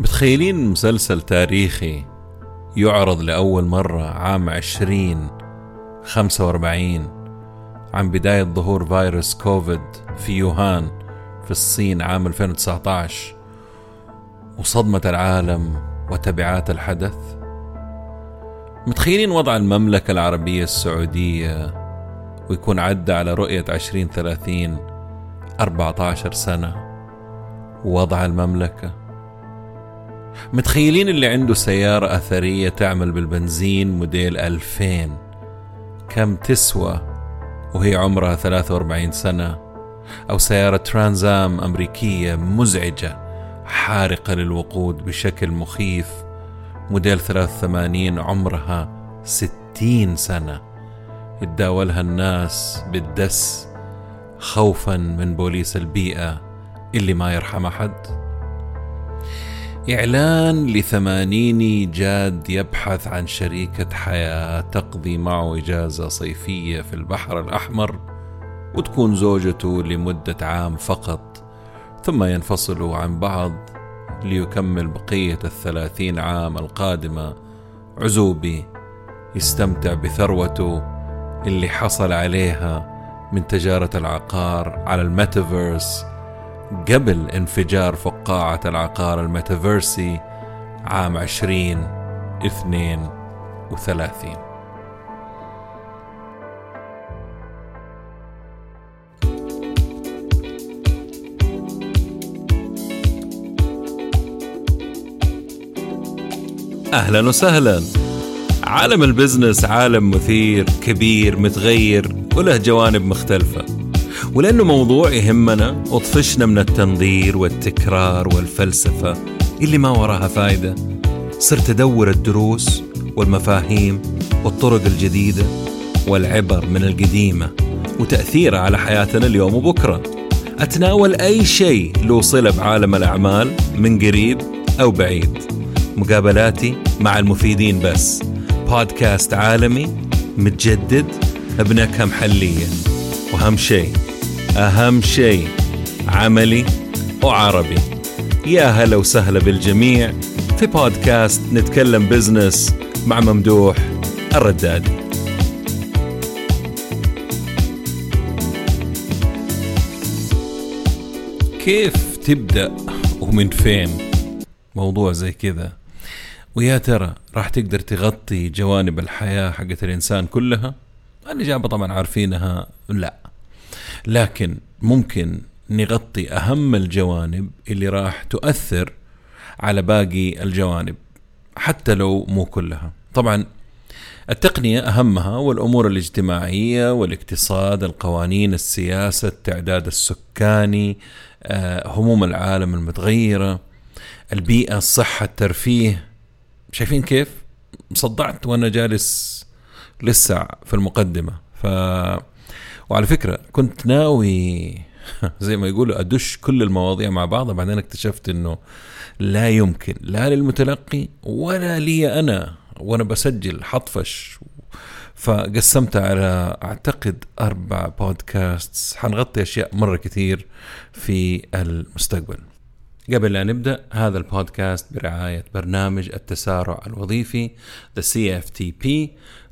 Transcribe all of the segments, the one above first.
متخيلين مسلسل تاريخي يعرض لأول مرة عام عشرين خمسة وأربعين عن بداية ظهور فيروس كوفيد في يوهان في الصين عام 2019 وصدمة العالم وتبعات الحدث. متخيلين وضع المملكة العربية السعودية ويكون عدى على رؤية عشرين ثلاثين أربعة عشر سنة؟ ووضع المملكة متخيلين اللي عنده سيارة أثرية تعمل بالبنزين موديل 2000 كم تسوى وهي عمرها 43 سنة؟ أو سيارة ترانزام أمريكية مزعجة حارقة للوقود بشكل مخيف موديل 83 عمرها 60 سنة. يتداولها الناس بالدس خوفا من بوليس البيئة اللي ما يرحم أحد. إعلان لثمانيني جاد يبحث عن شريكة حياة تقضي معه إجازة صيفية في البحر الأحمر وتكون زوجته لمدة عام فقط ثم ينفصلوا عن بعض ليكمل بقية الثلاثين عام القادمة. عزوبي يستمتع بثروته اللي حصل عليها من تجارة العقار على الميتافيرس. قبل انفجار فقاعة العقار الميتافيرسي عام عشرين اثنين وثلاثين. أهلا وسهلا. عالم البزنس عالم مثير كبير متغير وله جوانب مختلفة. ولأنه موضوع يهمنا وطفشنا من التنظير والتكرار والفلسفة اللي ما وراها فايدة. صرت أدور الدروس والمفاهيم والطرق الجديدة والعبر من القديمة وتأثيرها على حياتنا اليوم وبكرة. أتناول أي شيء له صلة بعالم الأعمال من قريب أو بعيد. مقابلاتي مع المفيدين بس. بودكاست عالمي متجدد بنكهة محلية. وأهم شيء أهم شيء عملي وعربي. يا هلا وسهلا بالجميع في بودكاست نتكلم بزنس مع ممدوح الردادي كيف تبدأ ومن فين؟ موضوع زي كذا. ويا ترى راح تقدر تغطي جوانب الحياة حقت الإنسان كلها؟ الإجابة طبعا عارفينها لا. لكن ممكن نغطي أهم الجوانب اللي راح تؤثر على باقي الجوانب حتى لو مو كلها. طبعا التقنية أهمها والأمور الاجتماعية والاقتصاد القوانين السياسة التعداد السكاني آه، هموم العالم المتغيرة البيئة الصحة الترفيه. شايفين كيف؟ صدعت وأنا جالس لسه في المقدمة. ف وعلى فكرة كنت ناوي زي ما يقولوا أدش كل المواضيع مع بعضها بعدين اكتشفت إنه لا يمكن لا للمتلقي ولا لي أنا وأنا بسجل حطفش. فقسمتها على أعتقد أربع بودكاست حنغطي أشياء مرة كثير في المستقبل. قبل لا نبدأ هذا البودكاست برعاية برنامج التسارع الوظيفي The CFTP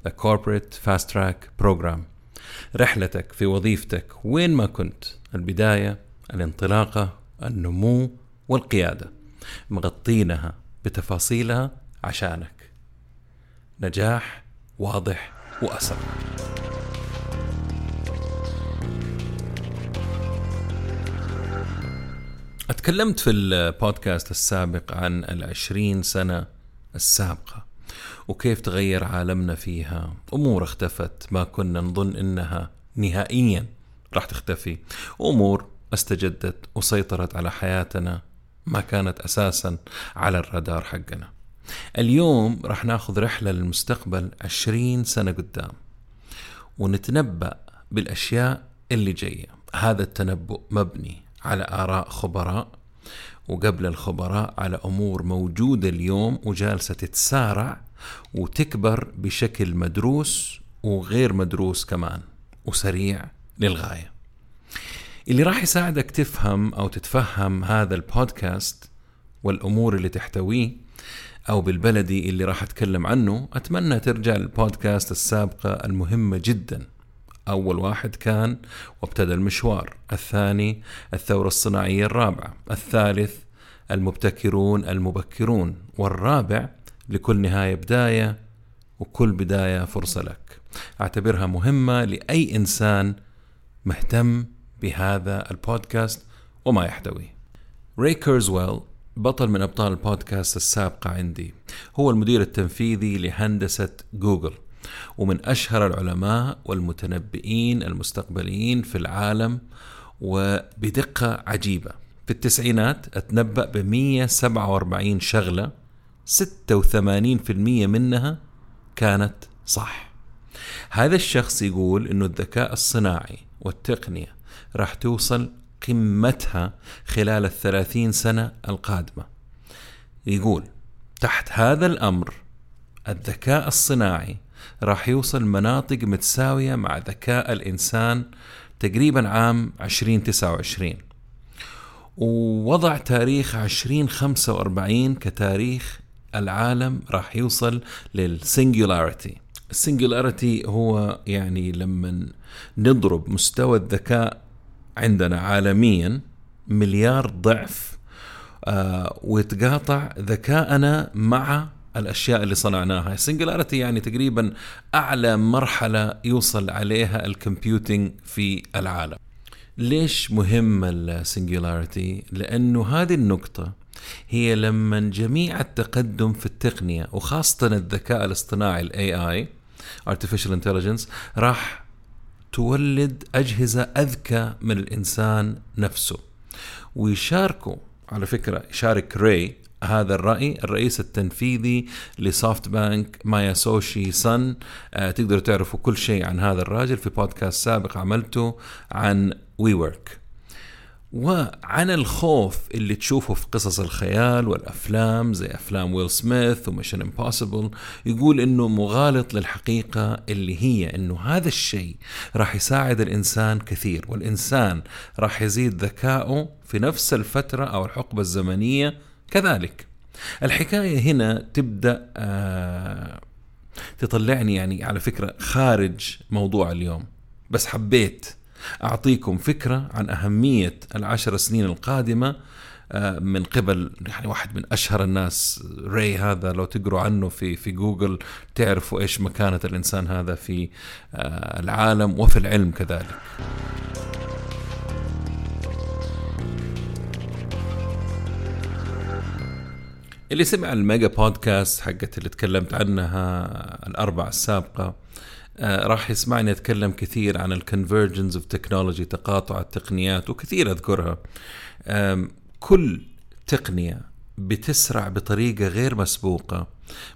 The Corporate Fast Track Program. رحلتك في وظيفتك وين ما كنت البداية الانطلاقة النمو والقيادة. مغطينها بتفاصيلها عشانك. نجاح واضح وأسرع. تكلمت في البودكاست السابق عن العشرين سنة السابقة. وكيف تغير عالمنا فيها. أمور اختفت ما كنا نظن إنها نهائيا راح تختفي. أمور استجدت وسيطرت على حياتنا ما كانت أساسا على الرادار حقنا. اليوم راح ناخذ رحلة للمستقبل عشرين سنة قدام ونتنبأ بالأشياء اللي جاية. هذا التنبؤ مبني على آراء خبراء وقبل الخبراء على أمور موجودة اليوم وجالسة تتسارع وتكبر بشكل مدروس وغير مدروس كمان وسريع للغاية. اللي راح يساعدك تفهم أو تتفهم هذا البودكاست والأمور اللي تحتويه أو بالبلدي اللي راح أتكلم عنه أتمنى ترجع للبودكاست السابقة المهمة جدا أول واحد كان وابتدى المشوار الثاني الثورة الصناعية الرابعة الثالث المبتكرون المبكرون والرابع لكل نهاية بداية وكل بداية فرصة لك. أعتبرها مهمة لأي إنسان مهتم بهذا البودكاست وما يحتويه ري كيرزويل بطل من أبطال البودكاست السابقة عندي هو المدير التنفيذي لهندسة جوجل ومن أشهر العلماء والمتنبئين المستقبليين في العالم وبدقة عجيبة. في التسعينات أتنبأ ب 147 شغلة 86% منها كانت صح. هذا الشخص يقول إنه الذكاء الصناعي والتقنية راح توصل قمتها خلال الثلاثين سنة القادمة. يقول تحت هذا الأمر الذكاء الصناعي راح يوصل مناطق متساوية مع ذكاء الإنسان تقريبا عام 2029 ووضع تاريخ 2045 كتاريخ العالم راح يوصل لل singularity ال singularity هو يعني لما نضرب مستوى الذكاء عندنا عالميا مليار ضعف آه ويتقاطع ذكاءنا مع الأشياء اللي صنعناها. ال singularity يعني تقريبا أعلى مرحلة يوصل عليها ال computing في العالم. ليش مهم ال singularity لأنه هذه النقطة هي لما جميع التقدم في التقنية وخاصة الذكاء الاصطناعي ال AI artificial intelligence راح تولد أجهزة أذكى من الإنسان نفسه. ويشاركوا على فكرة يشارك ري هذا الرأي الرئيس التنفيذي لسوفت بانك ماسايوشي سون. آه تقدروا تعرفوا كل شيء عن هذا الراجل. في بودكاست سابق عملته عن WeWork وعن الخوف اللي تشوفه في قصص الخيال والأفلام زي أفلام ويل سميث و Mission Impossible يقول إنه مغالط للحقيقة اللي هي إنه هذا الشيء راح يساعد الإنسان كثير والإنسان راح يزيد ذكائه في نفس الفترة أو الحقبة الزمنية كذلك. الحكاية هنا تبدأ آه تطلعني يعني على فكرة خارج موضوع اليوم بس حبيت أعطيكم فكرة عن أهمية العشر سنين القادمة آه، من قبل يعني واحد من أشهر الناس ري هذا لو تقروا عنه في في جوجل تعرفوا إيش مكانة الإنسان هذا في آه، العالم وفي العلم كذلك. اللي سمع ال mega podcast حقت اللي تكلمت عنها الأربع السابقة راح يسمعني أتكلم كثير عن ال convergence of technology تقاطع التقنيات وكثير أذكرها كل تقنية بتسرع بطريقة غير مسبوقة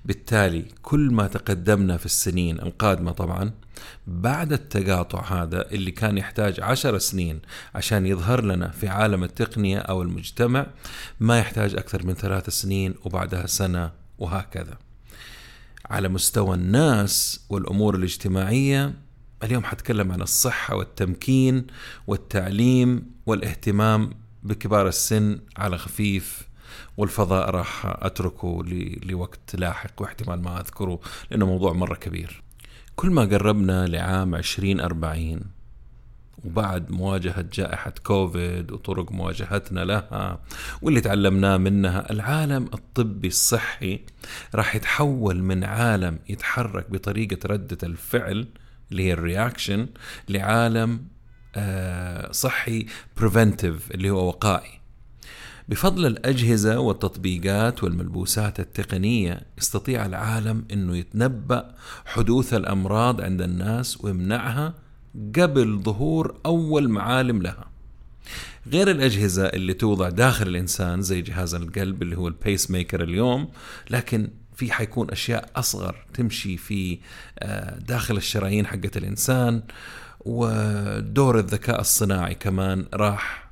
بالتالي كل ما تقدمنا في السنين القادمة طبعا بعد التقاطع هذا اللي كان يحتاج عشر سنين عشان يظهر لنا في عالم التقنية أو المجتمع ما يحتاج أكثر من ثلاث سنين وبعدها سنة وهكذا. على مستوى الناس والأمور الاجتماعية اليوم حتكلم عن الصحة والتمكين والتعليم والاهتمام بكبار السن على خفيف والفضاء راح أتركه لوقت لاحق واحتمال ما أذكره لأنه موضوع مرة كبير. كل ما قربنا لعام 2040 وبعد مواجهة جائحة كوفيد وطرق مواجهتنا لها واللي تعلمناه منها العالم الطبي الصحي راح يتحول من عالم يتحرك بطريقة ردة الفعل اللي هي الرياكشن لعالم آه، صحي preventive اللي هو وقائي. بفضل الأجهزة والتطبيقات والملبوسات التقنية يستطيع العالم أنه يتنبأ حدوث الأمراض عند الناس ويمنعها قبل ظهور أول معالم لها. غير الأجهزة اللي توضع داخل الإنسان زي جهاز القلب اللي هو ال pacemaker اليوم لكن في حيكون أشياء أصغر تمشي في آه، داخل الشرايين حقت الإنسان ودور الذكاء الصناعي كمان راح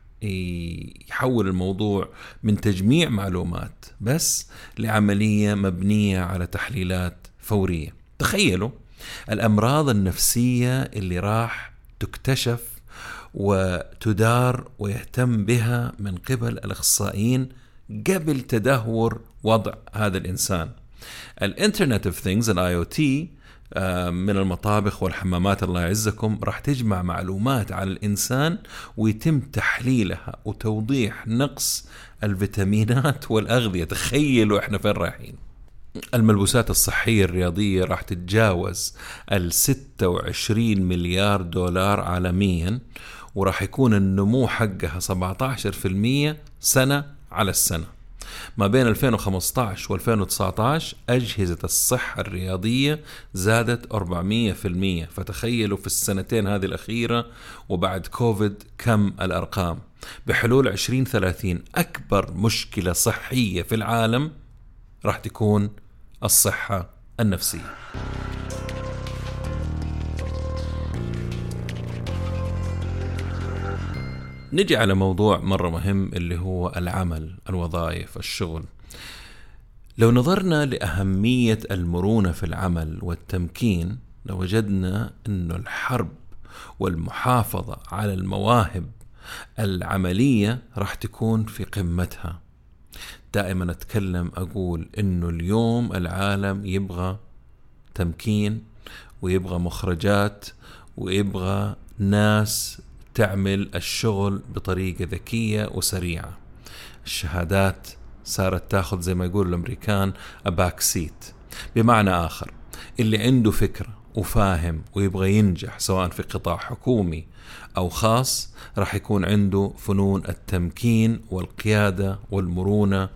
يحول الموضوع من تجميع معلومات بس لعملية مبنية على تحليلات فورية. تخيلوا الأمراض النفسية اللي راح تكتشف وتدار ويهتم بها من قبل الأخصائيين قبل تدهور وضع هذا الإنسان. ال Internet of Things ال IoT من المطابخ والحمامات الله يعزكم راح تجمع معلومات عن الإنسان ويتم تحليلها وتوضيح نقص الفيتامينات والأغذية. تخيلوا إحنا فين رايحين. الملبوسات الصحية الرياضية راح تتجاوز ال 26 مليار دولار عالميا وراح يكون النمو حقها 17% سنة على السنة. ما بين 2015 و 2019 أجهزة الصحة الرياضية زادت 400% فتخيلوا في السنتين هذه الأخيرة وبعد كوفيد كم الأرقام. بحلول 2030 أكبر مشكلة صحية في العالم راح تكون الصحة النفسية. نجي على موضوع مرة مهم اللي هو العمل الوظائف الشغل. لو نظرنا لأهمية المرونة في العمل والتمكين لوجدنا أن الحرب والمحافظة على المواهب العملية راح تكون في قمتها. دائما أتكلم أقول أنه اليوم العالم يبغى تمكين ويبغى مخرجات ويبغى ناس تعمل الشغل بطريقة ذكية وسريعة. الشهادات صارت تاخذ زي ما يقول الأمريكان اباك سيت بمعنى آخر اللي عنده فكرة وفاهم ويبغى ينجح سواء في قطاع حكومي أو خاص راح يكون عنده فنون التمكين والقيادة والمرونة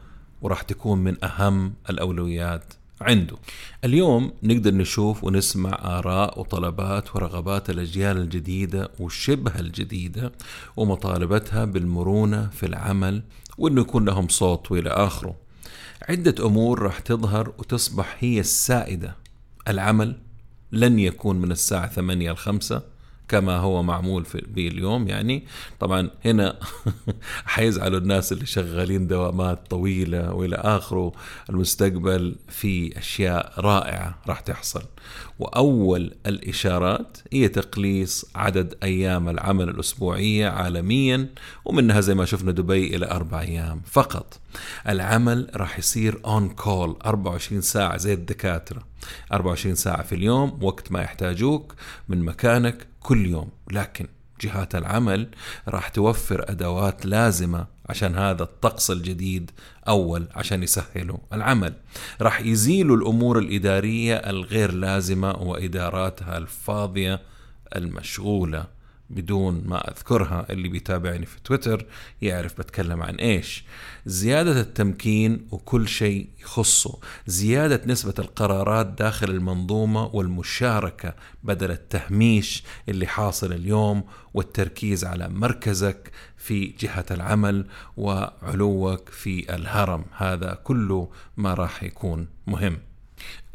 وراح تكون من أهم الأولويات عنده. اليوم نقدر نشوف ونسمع آراء وطلبات ورغبات الأجيال الجديدة والشبه الجديدة ومطالبتها بالمرونة في العمل وأنه يكون لهم صوت وإلى آخره. عدة أمور راح تظهر وتصبح هي السائدة. العمل لن يكون من الساعة 8 ل 5 كما هو معمول به اليوم. يعني طبعا هنا حيزعلوا الناس اللي شغالين دوامات طويلة وإلى آخره. المستقبل في أشياء رائعة راح تحصل. وأول الإشارات هي تقليص عدد أيام العمل الأسبوعية عالميا ومنها زي ما شفنا دبي إلى أربع أيام فقط. العمل راح يصير اون كول 24 ساعة زي الدكاترة. 24 ساعة في اليوم وقت ما يحتاجوك من مكانك كل يوم لكن جهات العمل راح توفر أدوات لازمة عشان هذا الطقس الجديد أول عشان يسهلوا العمل. راح يزيلوا الأمور الإدارية الغير لازمة وإداراتها الفاضية المشغولة. بدون ما أذكرها اللي بيتابعني في تويتر يعرف بتكلم عن إيش. زيادة التمكين وكل شيء يخصه. زيادة نسبة القرارات داخل المنظومة والمشاركة بدل التهميش اللي حاصل اليوم والتركيز على مركزك في جهة العمل وعلوك في الهرم. هذا كله ما راح يكون مهم.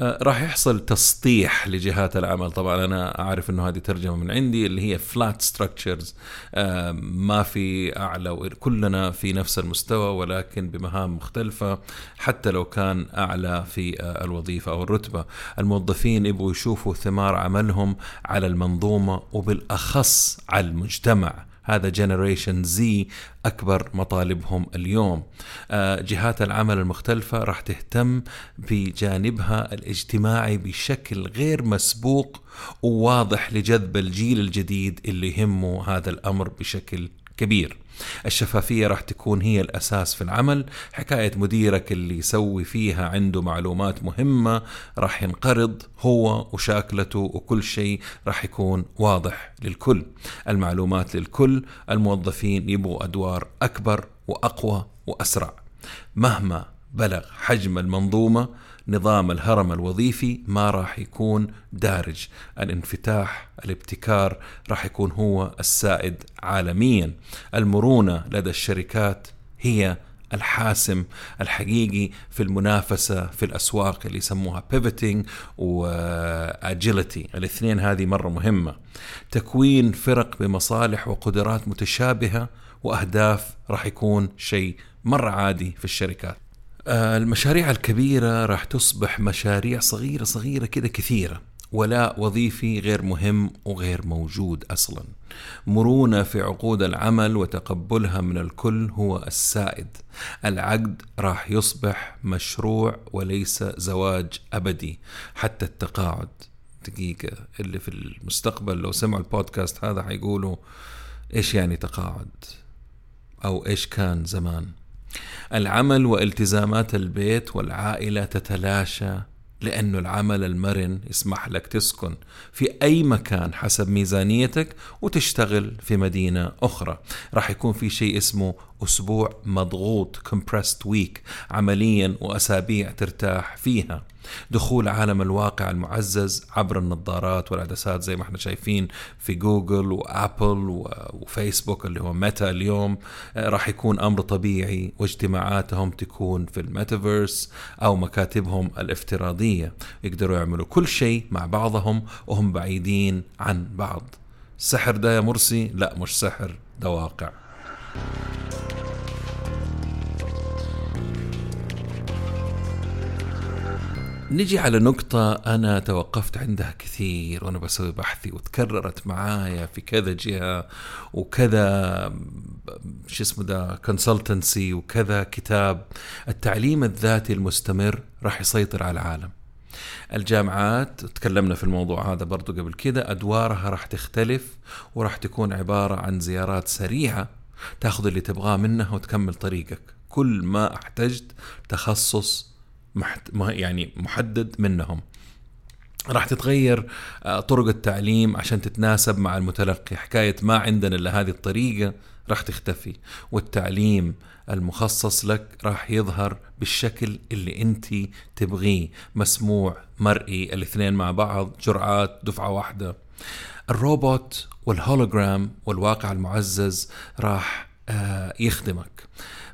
راح يحصل تسطيح لجهات العمل. طبعا أنا أعرف إنه هذه ترجمة من عندي اللي هي فلات ستراكشرز آه، ما في أعلى كلنا في نفس المستوى ولكن بمهام مختلفة حتى لو كان أعلى في آه، الوظيفة أو الرتبة. الموظفين يبغوا يشوفوا ثمار عملهم على المنظومة وبالأخص على المجتمع. هذا جنريشن زي أكبر مطالبهم اليوم. آه، جهات العمل المختلفة راح تهتم بجانبها الاجتماعي بشكل غير مسبوق وواضح لجذب الجيل الجديد اللي يهمه هذا الأمر بشكل كبير. الشفافية راح تكون هي الأساس في العمل. حكاية مديرك اللي يسوي فيها عنده معلومات مهمة راح ينقرض هو وشاكلته وكل شيء راح يكون واضح للكل. المعلومات للكل الموظفين يبغوا أدوار أكبر وأقوى وأسرع. مهما بلغ حجم المنظومة نظام الهرم الوظيفي ما راح يكون دارج. الانفتاح الابتكار راح يكون هو السائد عالميا. المرونة لدى الشركات هي الحاسم الحقيقي في المنافسة في الأسواق اللي يسموها pivoting واجيلتي الاثنين هذه مرة مهمة. تكوين فرق بمصالح وقدرات متشابهة وأهداف راح يكون شيء مرة عادي في الشركات. المشاريع الكبيرة راح تصبح مشاريع صغيرة صغيرة كده كثيرة ولاء وظيفي غير مهم وغير موجود أصلا. مرونة في عقود العمل وتقبلها من الكل هو السائد. العقد راح يصبح مشروع وليس زواج أبدي. حتى التقاعد دقيقة اللي في المستقبل لو سمعوا البودكاست هذا حيقولوا إيش يعني تقاعد؟ أو إيش كان زمان؟ العمل والتزامات البيت والعائلة تتلاشى لأنه العمل المرن يسمح لك تسكن في أي مكان حسب ميزانيتك وتشتغل في مدينة أخرى. راح يكون في شيء اسمه أسبوع مضغوط compressed week عمليا وأسابيع ترتاح فيها. دخول عالم الواقع المعزز عبر النظارات والعدسات زي ما إحنا شايفين في جوجل وآبل وفيسبوك اللي هو ميتا اليوم. آه، راح يكون أمر طبيعي واجتماعاتهم تكون في الميتافيرس أو مكاتبهم الافتراضية. يقدروا يعملوا كل شيء مع بعضهم وهم بعيدين عن بعض. سحر ده يا مرسي؟ لا مش سحر ده واقع. نجي على نقطة أنا توقفت عندها كثير وأنا بسوي بحثي وتكررت معايا في كذا جهة وكذا شو اسمه ده كونسلتنسي وكذا كتاب. التعليم الذاتي المستمر راح يسيطر على العالم. الجامعات تكلمنا في الموضوع هذا برضو قبل كده أدوارها راح تختلف وراح تكون عبارة عن زيارات سريعة تاخذ اللي تبغاه منها وتكمل طريقك. كل ما احتجت تخصص محت... يعني محدد منهم. راح تتغير آه، طرق التعليم عشان تتناسب مع المتلقي. حكاية ما عندنا إلا هذه الطريقة راح تختفي والتعليم المخصص لك راح يظهر بالشكل اللي أنت تبغيه. مسموع مرئي الاثنين مع بعض جرعات دفعة واحدة. الروبوت والهولوجرام والواقع المعزز راح آه، يخدمك.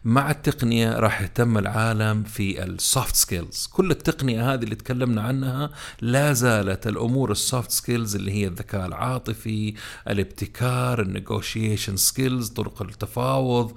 مع التقنية راح يهتم العالم في ال soft skills كل التقنية هذه اللي تكلمنا عنها لا زالت الأمور ال soft skills اللي هي الذكاء العاطفي الابتكار ال negotiation skills طرق التفاوض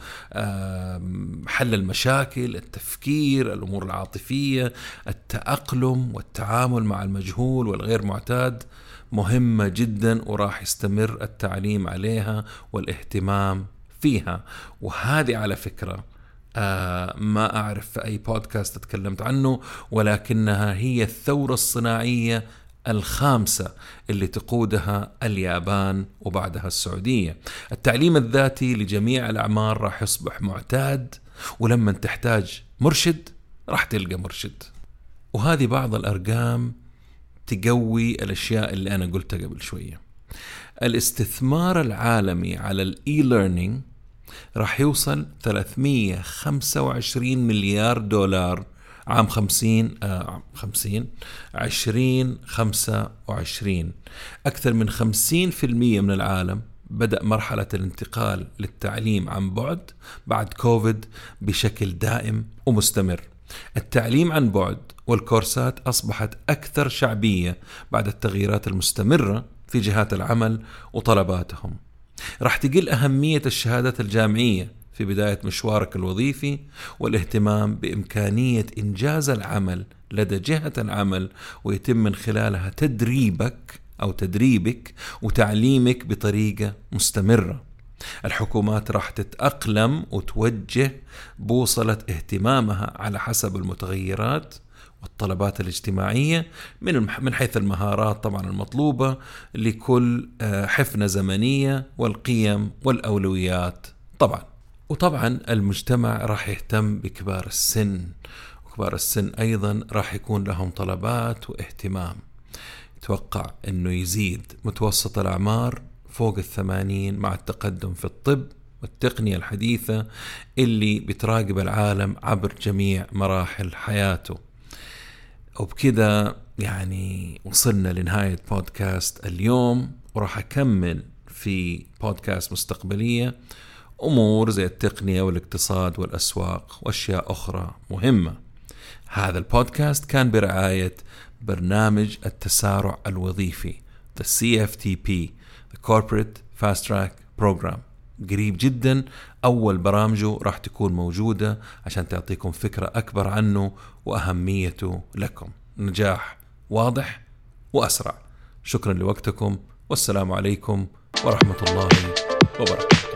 حل المشاكل التفكير الأمور العاطفية التأقلم والتعامل مع المجهول والغير معتاد مهمة جدا وراح يستمر التعليم عليها والاهتمام فيها. وهذه على فكرة آه ما أعرف في أي بودكاست تكلمت عنه ولكنها هي الثورة الصناعية الخامسة اللي تقودها اليابان وبعدها السعودية. التعليم الذاتي لجميع الأعمار راح يصبح معتاد ولما تحتاج مرشد راح تلقى مرشد. وهذه بعض الأرقام تقوي الأشياء اللي أنا قلتها قبل شوية. الاستثمار العالمي على ال e-learning راح يوصل 325 مليار دولار عام 50 آه 50 20 25 أكثر من 50% من العالم بدأ مرحلة الانتقال للتعليم عن بعد بعد كوفيد بشكل دائم ومستمر. التعليم عن بعد والكورسات أصبحت أكثر شعبية بعد التغييرات المستمرة في جهات العمل وطلباتهم. راح تقل أهمية الشهادات الجامعية في بداية مشوارك الوظيفي والاهتمام بإمكانية إنجاز العمل لدى جهة العمل ويتم من خلالها تدريبك أو تدريبك وتعليمك بطريقة مستمرة. الحكومات راح تتأقلم وتوجه بوصلة اهتمامها على حسب المتغيرات والطلبات الاجتماعية من من حيث المهارات طبعا المطلوبة لكل آه، حفنة زمنية والقيم والأولويات طبعا. وطبعا المجتمع راح يهتم بكبار السن وكبار السن أيضا راح يكون لهم طلبات واهتمام. يتوقع أنه يزيد متوسط الأعمار فوق الثمانين مع التقدم في الطب والتقنية الحديثة اللي بتراقب العالم عبر جميع مراحل حياته. وبكذا يعني وصلنا لنهاية بودكاست اليوم. وراح أكمل في بودكاست مستقبلية. أمور زي التقنية والاقتصاد والأسواق وأشياء أخرى مهمة. هذا البودكاست كان برعاية برنامج التسارع الوظيفي The CFTP The Corporate Fast Track Program. قريب جدا. أول برامجه راح تكون موجودة عشان تعطيكم فكرة أكبر عنه وأهميته لكم. نجاح واضح وأسرع. شكرا لوقتكم. والسلام عليكم ورحمة الله وبركاته.